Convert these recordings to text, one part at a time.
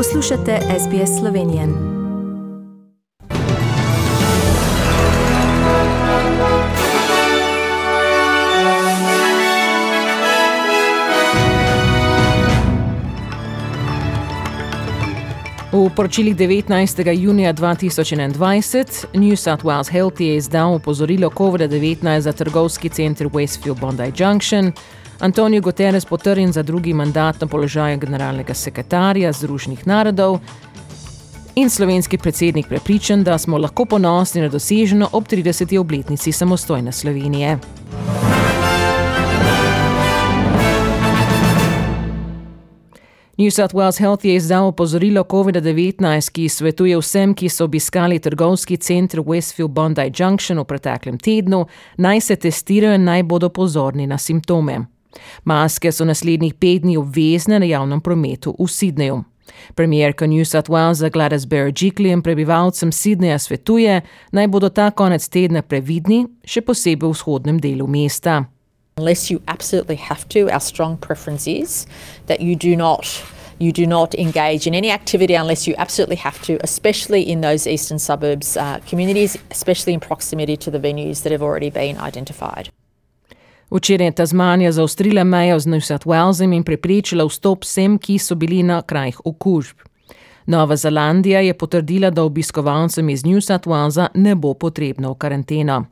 Poslušate SBS Slovenijo. V poročilih 19. junija 2021 New South Wales Health je izdal opozorilo COVID-19 za trgovski center Westfield Bondi Junction, Antonijo Guterres potrjen za drugi mandat na položaju generalnega sekretarja Združenih narodov in slovenski predsednik prepričan, da smo lahko ponosni na doseženo ob 30. obletnici samostojne Slovenije. New South Wales Health je izdal opozorilo COVID-19, ki svetuje vsem, ki so obiskali trgovski center Westfield Bondi Junction v preteklem tednu, naj se testirajo in naj bodo pozorni na simptome. Maske so naslednjih pet dni obvezne na javnem prometu v Sydneyju. Premijerka New South Walesa Gladys Berejiklian in prebivalcem Sydneyja svetuje, naj bodo ta konec tedna previdni, še posebej v vzhodnem delu mesta. Unless you absolutely have to, our strong preference is that you do not you do not engage in any activity unless you absolutely have to, especially in those eastern suburbs uh, communities, especially in proximity to the venues that have already been identified. Včeraj je Tasmanija zaostrila mejo z New South Walesom in preprečila vstop vsem, ki so bili na krajih okužb. Nova Zelandija je potrdila, da obiskovalcem iz New South Walesa ne bo potrebno v karanteno.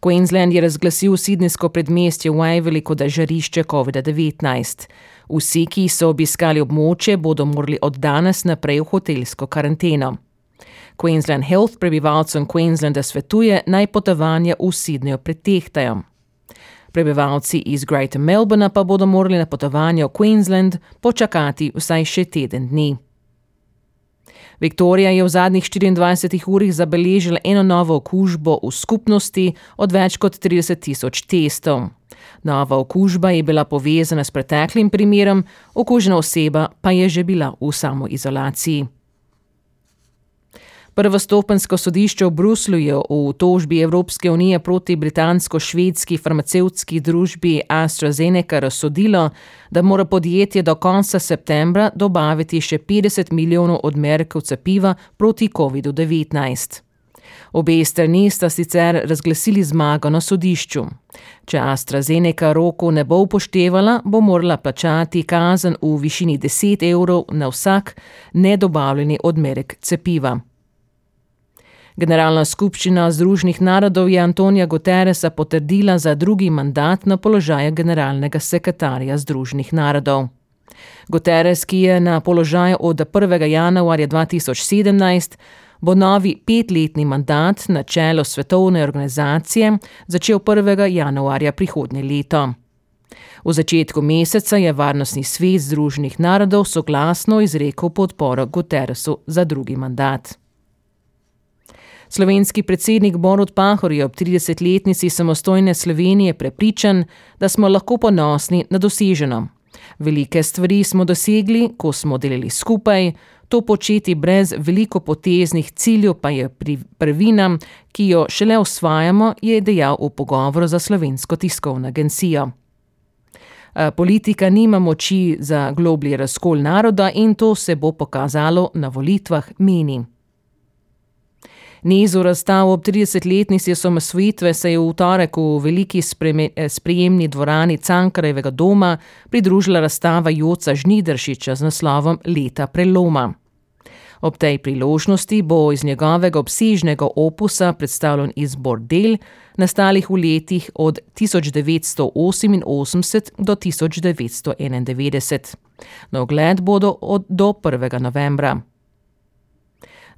Queensland je razglasil sidnesko predmestje Waverley kot žarišče COVID-19. Vsi, ki so obiskali območje, bodo morali od danes naprej v hotelsko karanteno. Queensland Health prebivalcem Queenslanda svetuje naj potovanja v Sydneyju pretehtajo. Prebivalci iz Greater Melbourna pa bodo morali na potovanje v Queensland počakati vsaj še teden dni. Viktorija je v zadnjih 24 urah zabeležila eno novo okužbo v skupnosti od več kot 30 tisoč testov. Nova okužba je bila povezana s preteklim primerom, okužena oseba pa je že bila v samoizolaciji. Prvostopensko sodišče v Bruslju je v tožbi Evropske unije proti britansko-švedski farmacevtski družbi AstraZeneca razsodilo, da mora podjetje do konca septembra dobaviti še 50 milijonov odmerkov cepiva proti COVID-19. Obe strani sta sicer razglasili zmago na sodišču. Če AstraZeneca roku ne bo upoštevala, bo morala plačati kazen v višini 10 evrov na vsak nedobavljeni odmerek cepiva. Generalna skupščina Združenih narodov je Antonija Guterresa potrdila za drugi mandat na položaju generalnega sekretarja Združenih narodov. Guterres, ki je na položaju od 1. januarja 2017, bo novi petletni mandat na čelo svetovne organizacije začel 1. januarja prihodnje leto. V začetku meseca je Varnostni svet Združenih narodov soglasno izrekel podporo Guterresu za drugi mandat. Slovenski predsednik Borut Pahor je ob 30-letnici samostojne Slovenije prepričan, da smo lahko ponosni na doseženo. Velike stvari smo dosegli, ko smo delali skupaj, to početi brez veliko poteznih ciljev pa je prvina, ki jo šele osvajamo, je dejal v pogovoru za slovensko tiskovno agencijo. Politika nima moči za globlji razkol naroda in to se bo pokazalo na volitvah, meni. Nizu razstav ob 30-letnici osamosvojitve se je v torek v veliki sprejemni dvorani Cankarevega doma pridružila razstava Joca Žnidršiča z naslovom Leta preloma. Ob tej priložnosti bo iz njegovega obsežnega opusa predstavljen izbor del, nastalih v letih od 1988 do 1991. Na ogled bodo od do 1. novembra.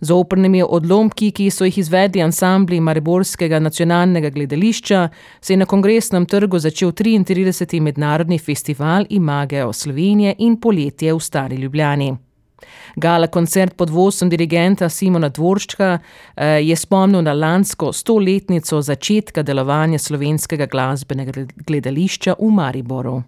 Z oprnimi odlomki, ki so jih izvedli ansambli Mariborskega nacionalnega gledališča, se je na kongresnem trgu začel 33. mednarodni festival Imageo Slovenije in poletje v Stari Ljubljani. Gala koncert pod vodstvom dirigenta Simona Dvorčka je spomnil na lansko stoletnico začetka delovanja slovenskega glasbenega gledališča v Mariboru.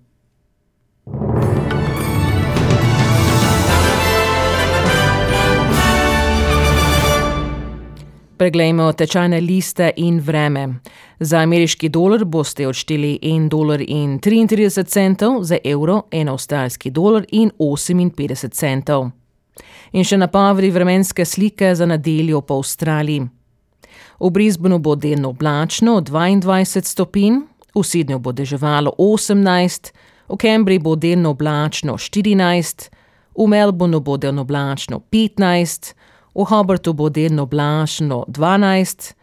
Preglejmo tečajne liste in vreme. Za ameriški dolar boste odšteli 1,33 dolar in 33 centov, za evro 1 avstralski dolar in 58 centov. In še napovedi vremenske slike za nedeljo po Avstraliji. V Brisbaneu bo delno oblačno 22 stopinj, v Sydneyju bo deževalo 18, v Cambridgeu bo delno oblačno 14, v Melbourneu bo delno oblačno 15, v Hobartu bo delno oblačno 12,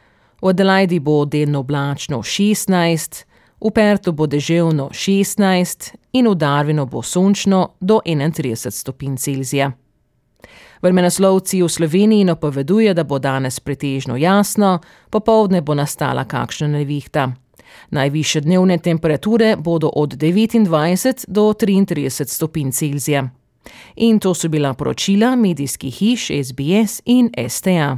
v Adelaidi bo delno oblačno 16, v Pertu bo deževno 16 in v Darwinu bo sončno do 31 stopinj Celzija. Vremenoslovci v Sloveniji napoveduje, da bo danes pretežno jasno, popovdne bo nastala kakšna nevihta. Najviše dnevne temperature bodo od 29 do 33 stopinj Celzija. In to so bila poročila medijskih hiš SBS in STA.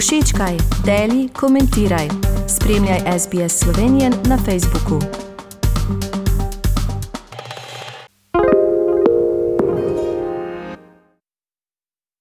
Všečkaj, deli, komentiraj. Spremljaj SBS Slovenijo na Facebooku.